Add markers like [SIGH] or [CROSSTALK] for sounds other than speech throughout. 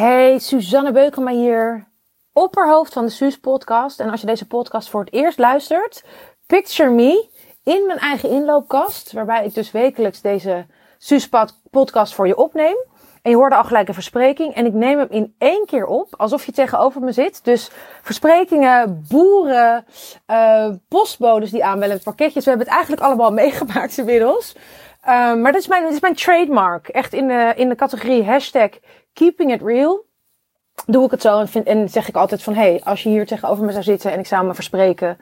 Hey, Suzanne Beukema hier, opperhoofd van de Suus podcast. En als je deze podcast voor het eerst luistert, picture me in mijn eigen inloopkast, waarbij ik dus wekelijks deze Suus podcast voor je opneem. En je hoorde al gelijk een verspreking. En ik neem hem in één keer op, alsof je tegenover me zit. Dus versprekingen, boeren, uh, postbodes die aanbellen pakketjes. We hebben het eigenlijk allemaal [LAUGHS] meegemaakt inmiddels. Uh, maar dit is, mijn, dit is mijn trademark. Echt in de, in de categorie hashtag keeping it real. Doe ik het zo en, vind, en zeg ik altijd van... hey, als je hier tegenover me zou zitten en ik zou me verspreken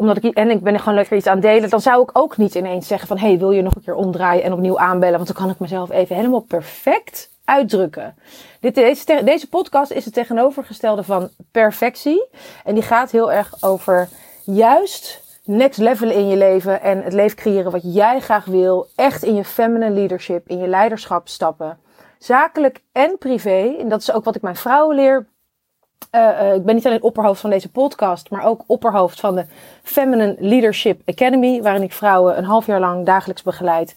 omdat ik, en ik ben er gewoon lekker iets aan delen, dan zou ik ook niet ineens zeggen van, hey, wil je nog een keer omdraaien en opnieuw aanbellen? Want dan kan ik mezelf even helemaal perfect uitdrukken. Dit, deze, deze podcast is het tegenovergestelde van perfectie. En die gaat heel erg over juist next level in je leven en het leven creëren wat jij graag wil. Echt in je feminine leadership, in je leiderschap stappen. Zakelijk en privé. En dat is ook wat ik mijn vrouwen leer. Uh, ik ben niet alleen opperhoofd van deze podcast, maar ook opperhoofd van de Feminine Leadership Academy, waarin ik vrouwen een half jaar lang dagelijks begeleid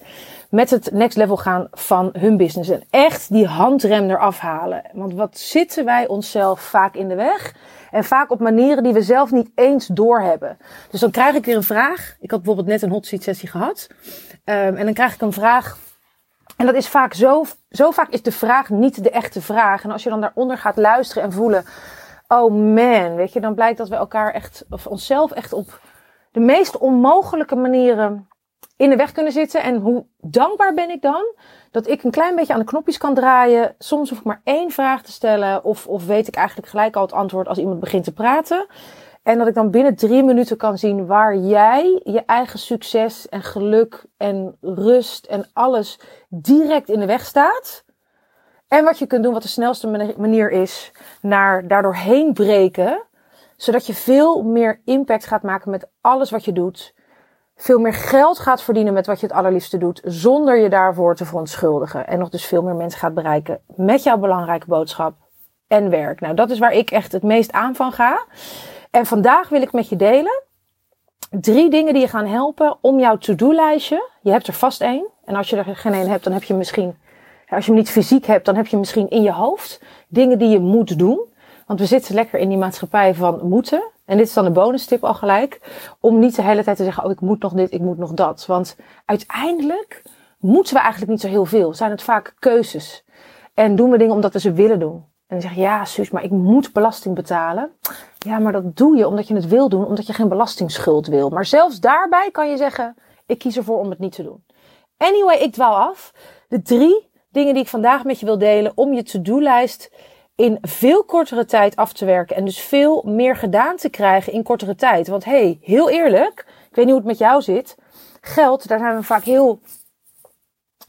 met het next level gaan van hun business. En echt die handrem eraf halen. Want wat zitten wij onszelf vaak in de weg? En vaak op manieren die we zelf niet eens doorhebben. Dus dan krijg ik weer een vraag. Ik had bijvoorbeeld net een hot seat sessie gehad. Um, en dan krijg ik een vraag. En dat is vaak zo, zo vaak is de vraag niet de echte vraag. En als je dan daaronder gaat luisteren en voelen oh man, weet je, dan blijkt dat we elkaar echt, of onszelf echt op de meest onmogelijke manieren in de weg kunnen zitten. En hoe dankbaar ben ik dan dat ik een klein beetje aan de knopjes kan draaien. Soms hoef ik maar één vraag te stellen, of, of weet ik eigenlijk gelijk al het antwoord als iemand begint te praten. En dat ik dan binnen drie minuten kan zien waar jij je eigen succes en geluk en rust en alles direct in de weg staat. En wat je kunt doen, wat de snelste manier is, naar daardoor heen breken. Zodat je veel meer impact gaat maken met alles wat je doet. Veel meer geld gaat verdienen met wat je het allerliefste doet, zonder je daarvoor te verontschuldigen. En nog dus veel meer mensen gaat bereiken met jouw belangrijke boodschap en werk. Nou, dat is waar ik echt het meest aan van ga. En vandaag wil ik met je delen drie dingen die je gaan helpen om jouw to-do-lijstje. Je hebt er vast één. En als je er geen één hebt, dan heb je misschien als je hem niet fysiek hebt, dan heb je misschien in je hoofd dingen die je moet doen. Want we zitten lekker in die maatschappij van moeten. En dit is dan de bonus tip al gelijk. Om niet de hele tijd te zeggen, oh ik moet nog dit, ik moet nog dat. Want uiteindelijk moeten we eigenlijk niet zo heel veel. Zijn het vaak keuzes. En doen we dingen omdat we ze willen doen. En dan zeg je, ja Suus, maar ik moet belasting betalen. Ja, maar dat doe je omdat je het wil doen, omdat je geen belastingsschuld wil. Maar zelfs daarbij kan je zeggen, ik kies ervoor om het niet te doen. Anyway, ik dwaal af. De drie dingen die ik vandaag met je wil delen om je to-do-lijst in veel kortere tijd af te werken en dus veel meer gedaan te krijgen in kortere tijd. Want hey, heel eerlijk, ik weet niet hoe het met jou zit. Geld, daar zijn we vaak heel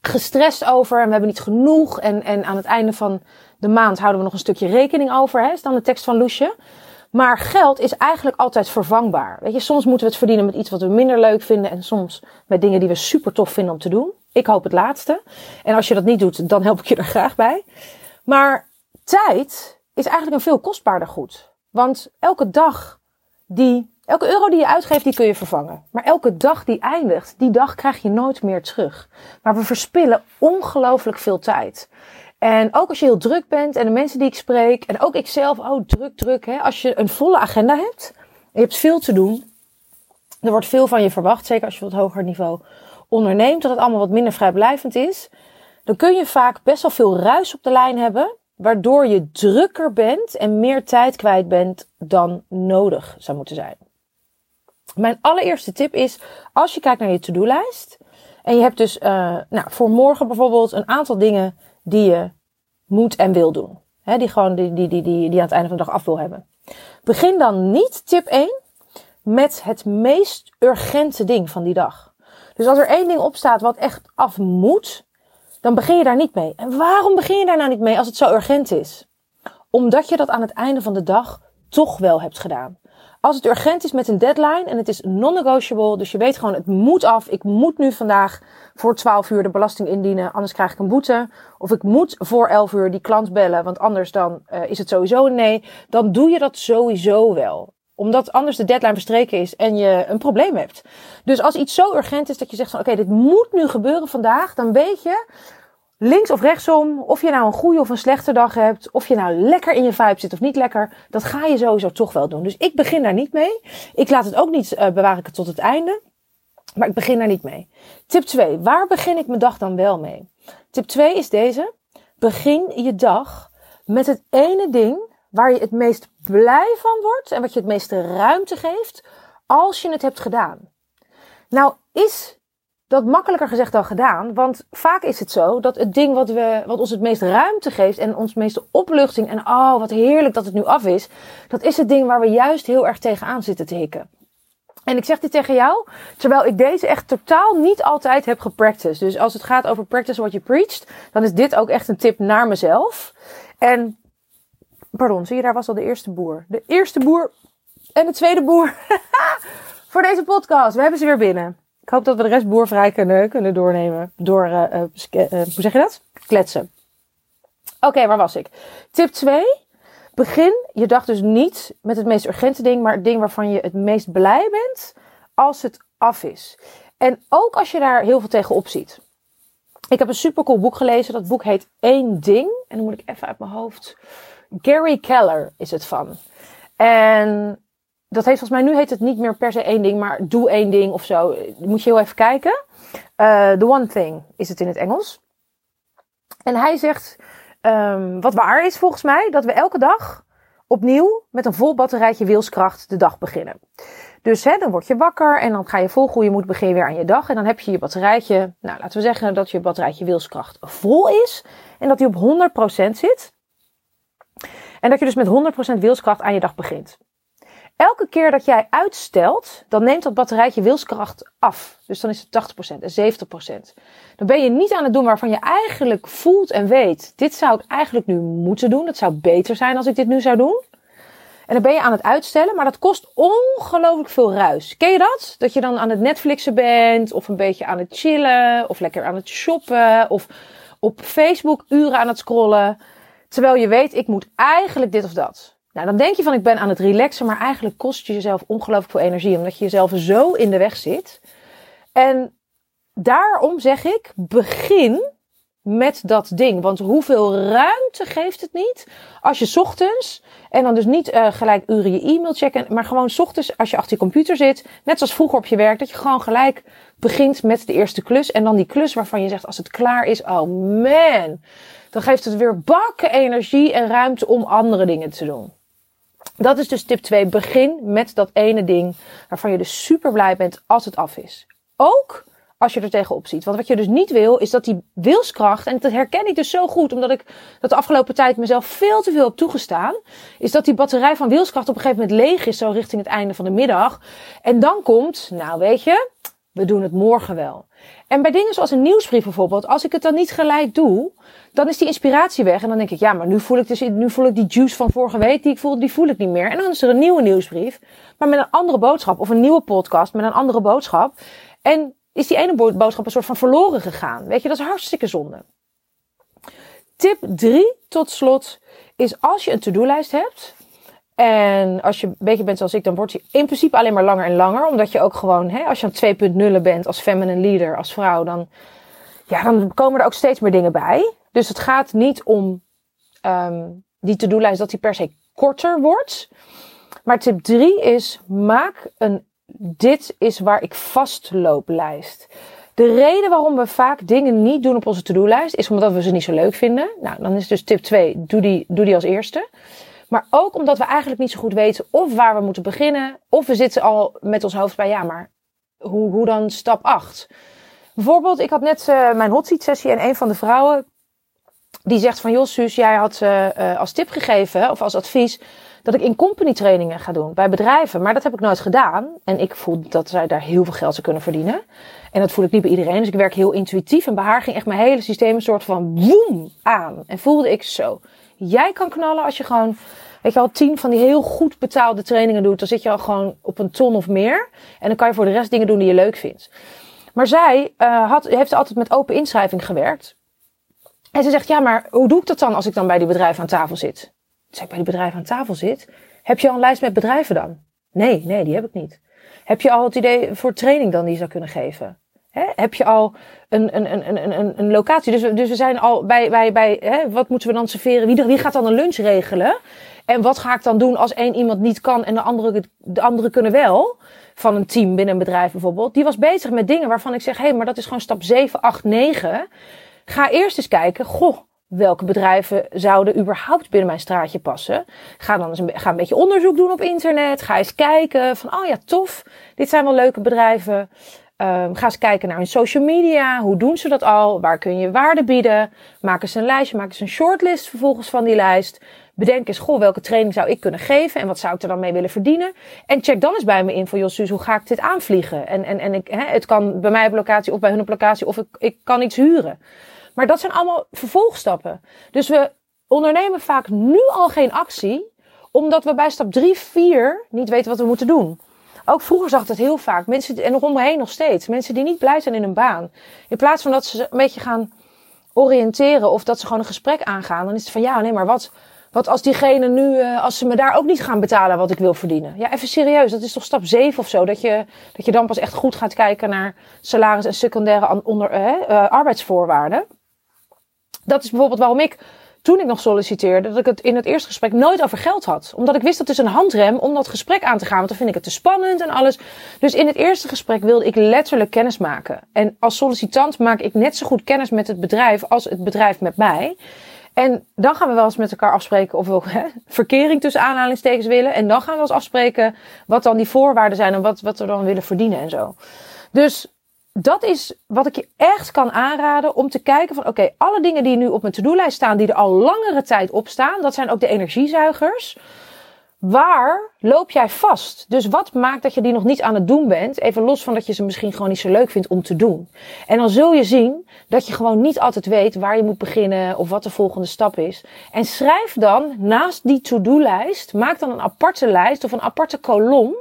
gestrest over en we hebben niet genoeg. En, en aan het einde van de maand houden we nog een stukje rekening over, hè, is dan de tekst van Loesje. Maar geld is eigenlijk altijd vervangbaar. Weet je, soms moeten we het verdienen met iets wat we minder leuk vinden en soms met dingen die we super tof vinden om te doen. Ik hoop het laatste. En als je dat niet doet, dan help ik je er graag bij. Maar tijd is eigenlijk een veel kostbaarder goed. Want elke dag die, elke euro die je uitgeeft, die kun je vervangen. Maar elke dag die eindigt, die dag krijg je nooit meer terug. Maar we verspillen ongelooflijk veel tijd. En ook als je heel druk bent en de mensen die ik spreek, en ook ikzelf, oh druk, druk, hè. Als je een volle agenda hebt, je hebt veel te doen, er wordt veel van je verwacht, zeker als je wat hoger niveau onderneemt, dat het allemaal wat minder vrijblijvend is, dan kun je vaak best wel veel ruis op de lijn hebben, waardoor je drukker bent en meer tijd kwijt bent dan nodig zou moeten zijn. Mijn allereerste tip is, als je kijkt naar je to-do-lijst, en je hebt dus uh, nou, voor morgen bijvoorbeeld een aantal dingen die je moet en wil doen. Die gewoon die, die, die, die, die aan het einde van de dag af wil hebben. Begin dan niet, tip 1, met het meest urgente ding van die dag. Dus als er één ding op staat wat echt af moet, dan begin je daar niet mee. En waarom begin je daar nou niet mee als het zo urgent is? Omdat je dat aan het einde van de dag toch wel hebt gedaan. Als het urgent is met een deadline en het is non-negotiable, dus je weet gewoon het moet af, ik moet nu vandaag voor 12 uur de belasting indienen, anders krijg ik een boete. Of ik moet voor 11 uur die klant bellen, want anders dan uh, is het sowieso een nee. Dan doe je dat sowieso wel omdat anders de deadline verstreken is en je een probleem hebt. Dus als iets zo urgent is dat je zegt van oké, dit moet nu gebeuren vandaag, dan weet je, links of rechtsom, of je nou een goede of een slechte dag hebt, of je nou lekker in je vibe zit of niet lekker, dat ga je sowieso toch wel doen. Dus ik begin daar niet mee. Ik laat het ook niet uh, bewaar ik het tot het einde. Maar ik begin daar niet mee. Tip 2. Waar begin ik mijn dag dan wel mee? Tip 2 is deze. Begin je dag met het ene ding waar je het meest blij van wordt en wat je het meeste ruimte geeft als je het hebt gedaan. Nou is dat makkelijker gezegd dan gedaan, want vaak is het zo dat het ding wat, we, wat ons het meest ruimte geeft en ons meeste opluchting en oh wat heerlijk dat het nu af is, dat is het ding waar we juist heel erg tegenaan zitten te hikken. En ik zeg dit tegen jou, terwijl ik deze echt totaal niet altijd heb gepracticed. Dus als het gaat over practice what you preached, dan is dit ook echt een tip naar mezelf. En, pardon, zie je, daar was al de eerste boer. De eerste boer en de tweede boer [LAUGHS] voor deze podcast. We hebben ze weer binnen. Ik hoop dat we de rest boervrij kunnen, kunnen doornemen. Door, uh, uh, hoe zeg je dat? Kletsen. Oké, waar was ik? Tip 2. Begin je dag dus niet met het meest urgente ding, maar het ding waarvan je het meest blij bent als het af is. En ook als je daar heel veel tegenop ziet. Ik heb een supercool boek gelezen. Dat boek heet Eén Ding. En dan moet ik even uit mijn hoofd. Gary Keller is het van. En dat heet volgens mij, nu heet het niet meer per se één ding, maar doe één ding of zo. Moet je heel even kijken. Uh, the One Thing is het in het Engels. En hij zegt, um, wat waar is volgens mij, dat we elke dag opnieuw met een vol batterijtje wilskracht de dag beginnen. Dus hè, dan word je wakker en dan ga je vol goede moed beginnen weer aan je dag. En dan heb je je batterijtje, nou laten we zeggen dat je batterijtje wilskracht vol is. En dat die op 100% zit. En dat je dus met 100% wilskracht aan je dag begint. Elke keer dat jij uitstelt, dan neemt dat batterijtje wilskracht af. Dus dan is het 80% en 70%. Dan ben je niet aan het doen waarvan je eigenlijk voelt en weet. Dit zou ik eigenlijk nu moeten doen. Het zou beter zijn als ik dit nu zou doen. En dan ben je aan het uitstellen, maar dat kost ongelooflijk veel ruis. Ken je dat? Dat je dan aan het Netflixen bent, of een beetje aan het chillen, of lekker aan het shoppen, of op Facebook uren aan het scrollen. Terwijl je weet, ik moet eigenlijk dit of dat. Nou, dan denk je van ik ben aan het relaxen, maar eigenlijk kost je jezelf ongelooflijk veel energie, omdat je jezelf zo in de weg zit. En daarom zeg ik, begin met dat ding. Want hoeveel ruimte geeft het niet als je ochtends, en dan dus niet uh, gelijk uren je e-mail checken, maar gewoon ochtends als je achter je computer zit, net zoals vroeger op je werk, dat je gewoon gelijk begint met de eerste klus. En dan die klus waarvan je zegt als het klaar is, oh man, dan geeft het weer bakken energie en ruimte om andere dingen te doen. Dat is dus tip 2. Begin met dat ene ding waarvan je dus super blij bent als het af is. Ook als je er tegenop ziet. Want wat je dus niet wil, is dat die wilskracht, en dat herken ik dus zo goed, omdat ik dat de afgelopen tijd mezelf veel te veel heb toegestaan, is dat die batterij van wilskracht op een gegeven moment leeg is, zo richting het einde van de middag. En dan komt, nou weet je, we doen het morgen wel. En bij dingen zoals een nieuwsbrief bijvoorbeeld, als ik het dan niet gelijk doe, dan is die inspiratie weg. En dan denk ik, ja, maar nu voel ik, dus, nu voel ik die juice van vorige week, die ik die voel ik niet meer. En dan is er een nieuwe nieuwsbrief, maar met een andere boodschap. Of een nieuwe podcast met een andere boodschap. En is die ene boodschap een soort van verloren gegaan. Weet je, dat is hartstikke zonde. Tip 3 tot slot is als je een to-do-lijst hebt. En als je een beetje bent zoals ik, dan wordt die in principe alleen maar langer en langer. Omdat je ook gewoon, hè, als je aan 2.0 bent als feminine leader, als vrouw, dan, ja, dan komen er ook steeds meer dingen bij. Dus het gaat niet om um, die to-do-lijst dat die per se korter wordt. Maar tip 3 is: maak een dit is waar ik vastloop lijst. De reden waarom we vaak dingen niet doen op onze to-do-lijst is omdat we ze niet zo leuk vinden. Nou, dan is dus tip 2: doe die, doe die als eerste. Maar ook omdat we eigenlijk niet zo goed weten of waar we moeten beginnen. Of we zitten al met ons hoofd bij, ja, maar hoe, hoe dan stap 8? Bijvoorbeeld, ik had net uh, mijn hot seat sessie en een van de vrouwen die zegt van, joh Suus, jij had uh, als tip gegeven of als advies dat ik in company trainingen ga doen bij bedrijven. Maar dat heb ik nooit gedaan. En ik voel dat zij daar heel veel geld zou kunnen verdienen. En dat voel ik niet bij iedereen. Dus ik werk heel intuïtief. En bij haar ging echt mijn hele systeem een soort van woem aan. En voelde ik zo. Jij kan knallen als je gewoon, weet je al, tien van die heel goed betaalde trainingen doet. Dan zit je al gewoon op een ton of meer. En dan kan je voor de rest dingen doen die je leuk vindt. Maar zij uh, had, heeft altijd met open inschrijving gewerkt. En ze zegt, ja, maar hoe doe ik dat dan als ik dan bij die bedrijven aan tafel zit? Als ik bij die bedrijven aan tafel zit, heb je al een lijst met bedrijven dan? Nee, nee, die heb ik niet. Heb je al het idee voor training dan die je zou kunnen geven? Heb je al een, een, een, een, een locatie? Dus, dus we zijn al bij, bij, bij hè? wat moeten we dan serveren? Wie, wie gaat dan een lunch regelen? En wat ga ik dan doen als één iemand niet kan en de andere, de andere kunnen wel? Van een team binnen een bedrijf bijvoorbeeld. Die was bezig met dingen waarvan ik zeg, hé, hey, maar dat is gewoon stap 7, 8, 9. Ga eerst eens kijken, goh, welke bedrijven zouden überhaupt binnen mijn straatje passen. Ga dan eens een, ga een beetje onderzoek doen op internet. Ga eens kijken van, oh ja, tof. Dit zijn wel leuke bedrijven. Um, ga eens kijken naar hun social media. Hoe doen ze dat al? Waar kun je waarde bieden? Maak eens een lijstje, maak eens een shortlist vervolgens van die lijst. Bedenk eens, goh, welke training zou ik kunnen geven en wat zou ik er dan mee willen verdienen? En check dan eens bij me in van, Jos, hoe ga ik dit aanvliegen? En, en, en ik, hè, het kan bij mij op locatie of bij hun op locatie of ik, ik kan iets huren. Maar dat zijn allemaal vervolgstappen. Dus we ondernemen vaak nu al geen actie, omdat we bij stap 3, 4 niet weten wat we moeten doen. Ook vroeger zag het heel vaak. Mensen, en om me heen nog steeds. Mensen die niet blij zijn in een baan. In plaats van dat ze een beetje gaan oriënteren of dat ze gewoon een gesprek aangaan. Dan is het van ja, nee, maar wat, wat als diegene nu, uh, als ze me daar ook niet gaan betalen wat ik wil verdienen? Ja, even serieus. Dat is toch stap 7 of zo? Dat je, dat je dan pas echt goed gaat kijken naar salaris en secundaire onder, uh, uh, arbeidsvoorwaarden. Dat is bijvoorbeeld waarom ik toen ik nog solliciteerde, dat ik het in het eerste gesprek nooit over geld had. Omdat ik wist dat het is een handrem om dat gesprek aan te gaan. Want dan vind ik het te spannend en alles. Dus in het eerste gesprek wilde ik letterlijk kennis maken. En als sollicitant maak ik net zo goed kennis met het bedrijf als het bedrijf met mij. En dan gaan we wel eens met elkaar afspreken of we hè, verkering tussen aanhalingstekens willen. En dan gaan we wel eens afspreken wat dan die voorwaarden zijn en wat, wat we dan willen verdienen en zo. Dus dat is wat ik je echt kan aanraden om te kijken van oké, alle dingen die nu op mijn to-do-lijst staan, die er al langere tijd op staan, dat zijn ook de energiezuigers. Waar loop jij vast? Dus wat maakt dat je die nog niet aan het doen bent? Even los van dat je ze misschien gewoon niet zo leuk vindt om te doen. En dan zul je zien dat je gewoon niet altijd weet waar je moet beginnen of wat de volgende stap is. En schrijf dan naast die to-do-lijst, maak dan een aparte lijst of een aparte kolom.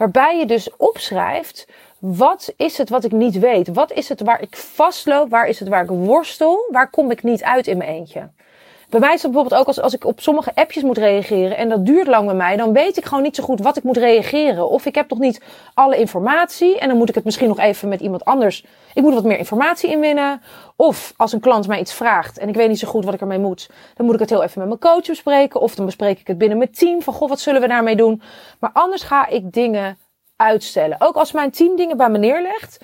Waarbij je dus opschrijft wat is het wat ik niet weet? Wat is het waar ik vastloop? Waar is het waar ik worstel? Waar kom ik niet uit in mijn eentje? Bij mij is het bijvoorbeeld ook als, als ik op sommige appjes moet reageren en dat duurt lang bij mij, dan weet ik gewoon niet zo goed wat ik moet reageren. Of ik heb nog niet alle informatie en dan moet ik het misschien nog even met iemand anders. Ik moet wat meer informatie inwinnen. Of als een klant mij iets vraagt en ik weet niet zo goed wat ik ermee moet, dan moet ik het heel even met mijn coach bespreken. Of dan bespreek ik het binnen mijn team van goh, wat zullen we daarmee doen? Maar anders ga ik dingen uitstellen. Ook als mijn team dingen bij me neerlegt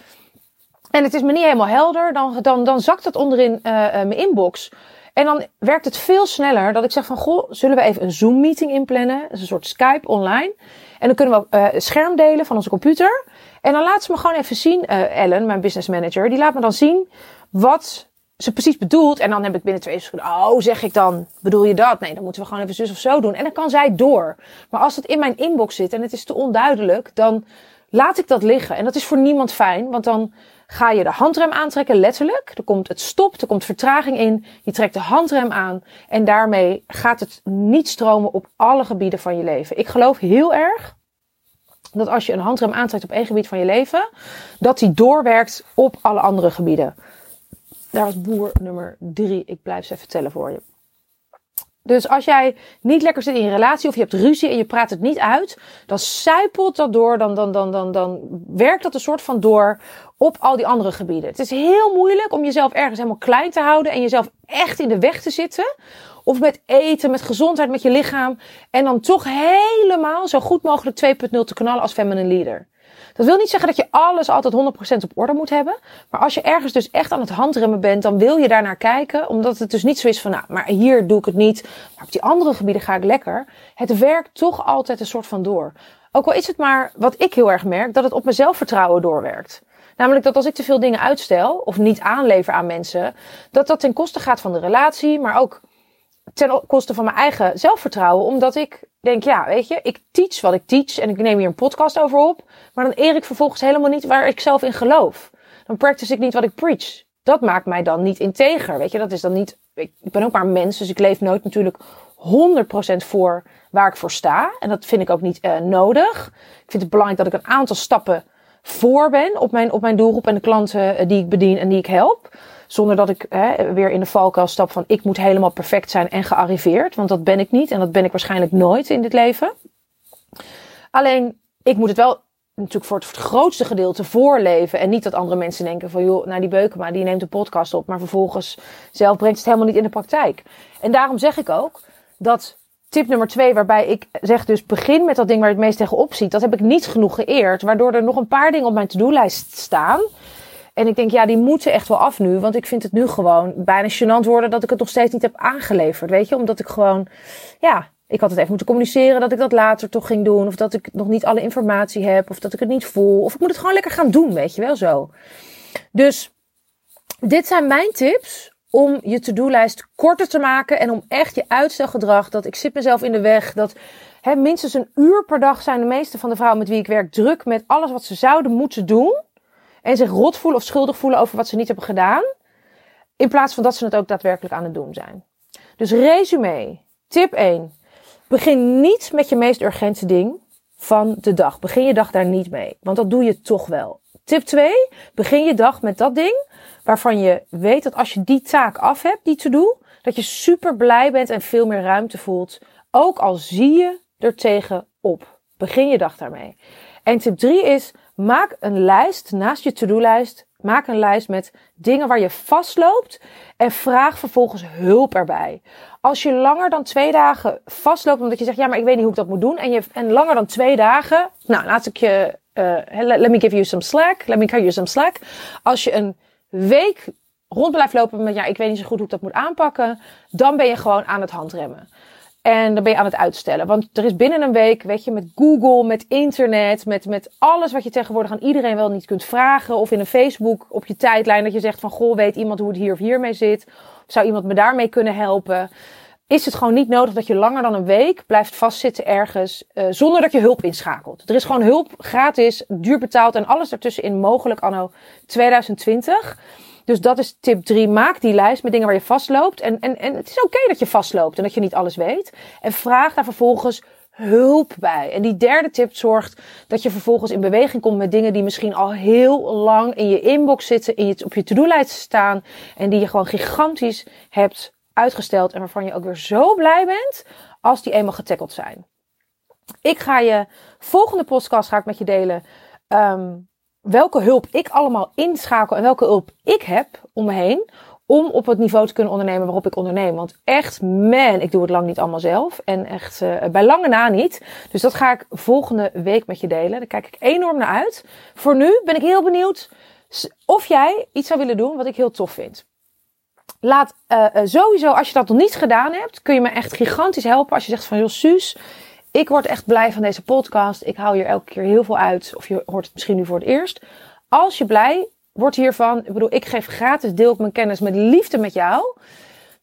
en het is me niet helemaal helder, dan, dan, dan zakt het onderin uh, mijn inbox. En dan werkt het veel sneller dat ik zeg van, goh, zullen we even een Zoom-meeting inplannen? Dat is een soort Skype online. En dan kunnen we uh, scherm delen van onze computer. En dan laat ze me gewoon even zien, uh, Ellen, mijn business manager, die laat me dan zien wat ze precies bedoelt. En dan heb ik binnen twee seconden, oh, zeg ik dan, bedoel je dat? Nee, dan moeten we gewoon even zus of zo doen. En dan kan zij door. Maar als het in mijn inbox zit en het is te onduidelijk, dan laat ik dat liggen. En dat is voor niemand fijn, want dan ga je de handrem aantrekken, letterlijk. Er komt het stopt, er komt vertraging in. Je trekt de handrem aan en daarmee gaat het niet stromen op alle gebieden van je leven. Ik geloof heel erg dat als je een handrem aantrekt op één gebied van je leven, dat die doorwerkt op alle andere gebieden. Daar was boer nummer drie. Ik blijf ze even tellen voor je. Dus als jij niet lekker zit in je relatie of je hebt ruzie en je praat het niet uit, dan suipelt dat door, dan, dan, dan, dan, dan werkt dat een soort van door op al die andere gebieden. Het is heel moeilijk om jezelf ergens helemaal klein te houden en jezelf echt in de weg te zitten. Of met eten, met gezondheid, met je lichaam. En dan toch helemaal zo goed mogelijk 2.0 te knallen als feminine leader. Dat wil niet zeggen dat je alles altijd 100% op orde moet hebben. Maar als je ergens dus echt aan het handremmen bent, dan wil je daarnaar kijken. Omdat het dus niet zo is van, nou, maar hier doe ik het niet. Maar op die andere gebieden ga ik lekker. Het werkt toch altijd een soort van door. Ook al is het maar, wat ik heel erg merk, dat het op mijn zelfvertrouwen doorwerkt. Namelijk dat als ik te veel dingen uitstel of niet aanlever aan mensen, dat dat ten koste gaat van de relatie, maar ook ten koste van mijn eigen zelfvertrouwen. Omdat ik denk, ja, weet je, ik teach wat ik teach en ik neem hier een podcast over op. Maar dan eer ik vervolgens helemaal niet waar ik zelf in geloof. Dan practice ik niet wat ik preach. Dat maakt mij dan niet integer. Weet je, dat is dan niet. Ik, ben ook maar mens, dus ik leef nooit natuurlijk 100% voor waar ik voor sta. En dat vind ik ook niet uh, nodig. Ik vind het belangrijk dat ik een aantal stappen voor ben op mijn, op mijn doelgroep en de klanten eh, die ik bedien en die ik help. Zonder dat ik hè, weer in de valkuil stap van ik moet helemaal perfect zijn en gearriveerd. Want dat ben ik niet en dat ben ik waarschijnlijk nooit in dit leven. Alleen, ik moet het wel natuurlijk voor het, grootste gedeelte voorleven. En niet dat andere mensen denken van, joh, nou die Beukema, die neemt een podcast op. Maar vervolgens zelf brengt het helemaal niet in de praktijk. En daarom zeg ik ook dat tip nummer twee, waarbij ik zeg dus begin met dat ding waar je het meest tegenop ziet. Dat heb ik niet genoeg geëerd. Waardoor er nog een paar dingen op mijn to-do-lijst staan. En ik denk, ja, die moeten echt wel af nu. Want ik vind het nu gewoon bijna gênant worden dat ik het nog steeds niet heb aangeleverd. Weet je, omdat ik gewoon, ja, ik had het even moeten communiceren dat ik dat later toch ging doen. Of dat ik nog niet alle informatie heb. Of dat ik het niet voel. Of ik moet het gewoon lekker gaan doen, weet je wel zo. Dus dit zijn mijn tips om je to-do-lijst korter te maken. En om echt je uitstelgedrag, dat ik zit mezelf in de weg. Dat hè, minstens een uur per dag zijn de meeste van de vrouwen met wie ik werk druk met alles wat ze zouden moeten doen. En zich rot voelen of schuldig voelen over wat ze niet hebben gedaan. In plaats van dat ze het ook daadwerkelijk aan het doen zijn. Dus resume. Tip 1. Begin niet met je meest urgente ding van de dag. Begin je dag daar niet mee, want dat doe je toch wel. Tip 2. Begin je dag met dat ding waarvan je weet dat als je die taak af hebt, die to do, dat je super blij bent en veel meer ruimte voelt. Ook al zie je er tegen op. Begin je dag daarmee. En tip 3 is, maak een lijst naast je to-do-lijst. Maak een lijst met dingen waar je vastloopt en vraag vervolgens hulp erbij. Als je langer dan twee dagen vastloopt omdat je zegt, ja, maar ik weet niet hoe ik dat moet doen. En, je, en langer dan twee dagen, nou, laat ik je, uh, let me give you some slack. Let me give you some slack. Als je een week rond blijft lopen met, ja, ik weet niet zo goed hoe ik dat moet aanpakken. Dan ben je gewoon aan het handremmen. En dan ben je aan het uitstellen. Want er is binnen een week, weet je, met Google, met internet, met, met alles wat je tegenwoordig aan iedereen wel niet kunt vragen. Of in een Facebook op je tijdlijn dat je zegt van, goh, weet iemand hoe het hier of hier mee zit? Zou iemand me daarmee kunnen helpen? Is het gewoon niet nodig dat je langer dan een week blijft vastzitten ergens uh, zonder dat je hulp inschakelt. Er is gewoon hulp gratis, duur betaald en alles ertussenin mogelijk anno 2020. Dus dat is tip 3. Maak die lijst met dingen waar je vastloopt. En, en, en het is oké dat je vastloopt en dat je niet alles weet. En vraag daar vervolgens hulp bij. En die derde tip zorgt dat je vervolgens in beweging komt met dingen die misschien al heel lang in je inbox zitten, in je, op je to-do-lijst staan. En die je gewoon gigantisch hebt uitgesteld. En waarvan je ook weer zo blij bent als die eenmaal getackeld zijn. Ik ga je volgende podcast ga ik met je delen. Um, welke hulp ik allemaal inschakel en welke hulp ik heb om me heen. Om op het niveau te kunnen ondernemen waarop ik onderneem. Want echt, man, ik doe het lang niet allemaal zelf. En echt uh, bij lange na niet. Dus dat ga ik volgende week met je delen. Daar kijk ik enorm naar uit. Voor nu ben ik heel benieuwd of jij iets zou willen doen wat ik heel tof vind. Laat uh, sowieso, als je dat nog niet gedaan hebt, kun je me echt gigantisch helpen. Als je zegt van, joh, Suus, ik word echt blij van deze podcast. Ik haal hier elke keer heel veel uit. Of je hoort het misschien nu voor het eerst. Als je blij wordt hiervan, ik bedoel, ik geef gratis deel op mijn kennis met liefde met jou.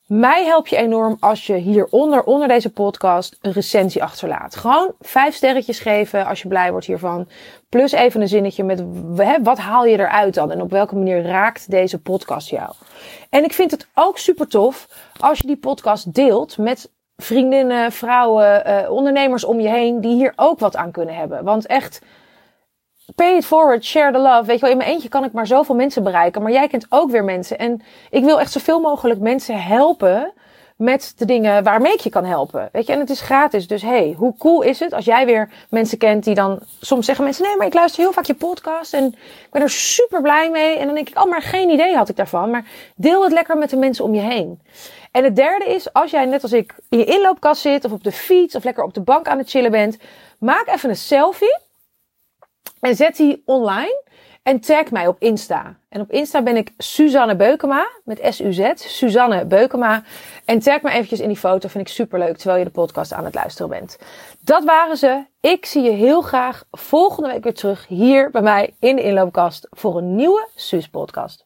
Mij help je enorm als je hieronder, onder deze podcast, een recensie achterlaat. Gewoon vijf sterretjes geven als je blij wordt hiervan. Plus even een zinnetje met hè, wat haal je eruit dan en op welke manier raakt deze podcast jou. En ik vind het ook super tof als je die podcast deelt met vriendinnen, vrouwen, uh, ondernemers om je heen die hier ook wat aan kunnen hebben. Want echt, pay it forward, share the love. Weet je wel, in mijn eentje kan ik maar zoveel mensen bereiken, maar jij kent ook weer mensen. En ik wil echt zoveel mogelijk mensen helpen met de dingen waarmee ik je kan helpen. Weet je, en het is gratis. Dus hey, hoe cool is het als jij weer mensen kent die dan soms zeggen mensen: nee, maar ik luister heel vaak je podcast en ik ben er super blij mee. En dan denk ik: oh, maar geen idee had ik daarvan. Maar deel het lekker met de mensen om je heen. En het derde is, als jij net als ik in je inloopkast zit of op de fiets of lekker op de bank aan het chillen bent, maak even een selfie en zet die online en tag mij op Insta. En op Insta ben ik Suzanne Beukema met S-U-Z, Suzanne Beukema. En tag me eventjes in die foto, vind ik super leuk terwijl je de podcast aan het luisteren bent. Dat waren ze. Ik zie je heel graag volgende week weer terug hier bij mij in de inloopkast voor een nieuwe Suus podcast.